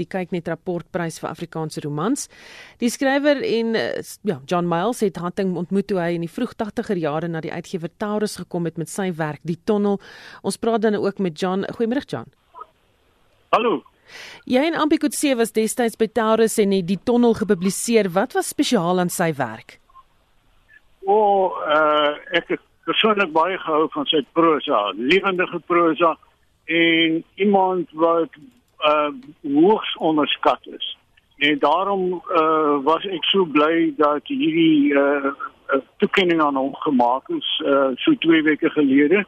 die Kyknet rapportprys vir Afrikaanse romans. Die skrywer en uh, ja, John Miles het Hatting ontmoet toe hy in die vroeg 80er jare na die uitgewer Taurus gekom het met sy werk Die Tonnel. Ons praat dan ook met John. Goeiemôre John. Hallo. Jy en Ampikotse was destyds by Taurus en het Die Tonnel gepubliseer. Wat was spesiaal aan sy werk? O, oh, uh, ek het persoonlik baie gehou van sy prosa, lewendige prosa en iemand wat uh hoogs onderskat is. En daarom uh was ek so bly dat hierdie uh toekenning aan hom gemaak is uh so 2 weke gelede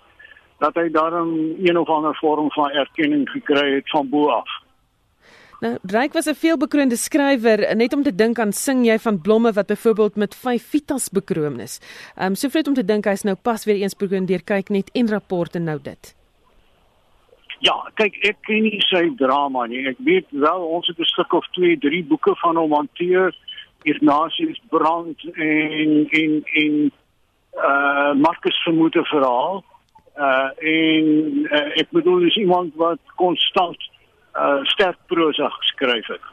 dat hy daarom een of ander vorm van erkenning gekry het van bo af. Nou, Ryk was 'n veelbekroonde skrywer, net om te dink aan sing jy van blomme wat byvoorbeeld met 5 vitas bekroon is. Ehm um, so vreet om te dink hy's nou pas weer eens bekroon deur kyk net en rapporte nou dit. Ja, kyk, ek ken nie sy drama nie. Ek weet wel ons het 'n stuk of 2, 3 boeke van hom hanteer. Ignatius Brand en en en uh Marcus vermoede verhaal. Uh en uh, ek bedoel dis iemand wat konstant uh sterk prosa geskryf het.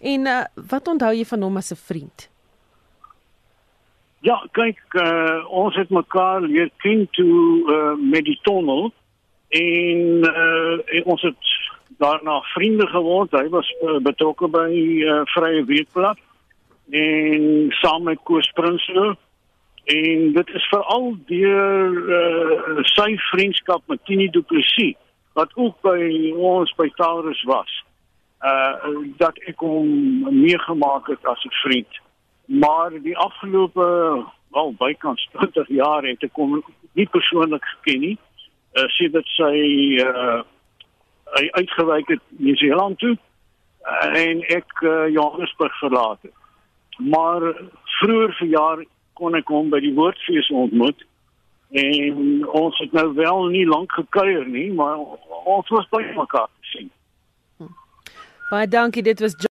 En uh, wat onthou jy van hom as 'n vriend? Ja, kyk, uh, ons het mekaar leer ken toe uh, met die tonnel en, uh, en ons het daarna vriende geword. Hy was uh, betrokke by uh, Vrye Weekblad en saam met Koos Prinsloo en dit is veral deur uh, sy vriendskap met Tini Du Plessis wat ook by ons by Taurus was. Uh dat ek hom meegemaak het as 'n vriend. Maar die afgelope wel bykans 20 jaar het ek hom nie persoonlik geken nie. Uh sê dit sy uh hy uitgewyk het New Zealand toe uh, en ek uh, Johannesburg verlaat het. Maar vroeër verjaar kon ek hom by die woordfees ontmoet en ons het nou wel nie lank gekuier nie, maar ons was by mekaar gesien. Baie dankie, dit was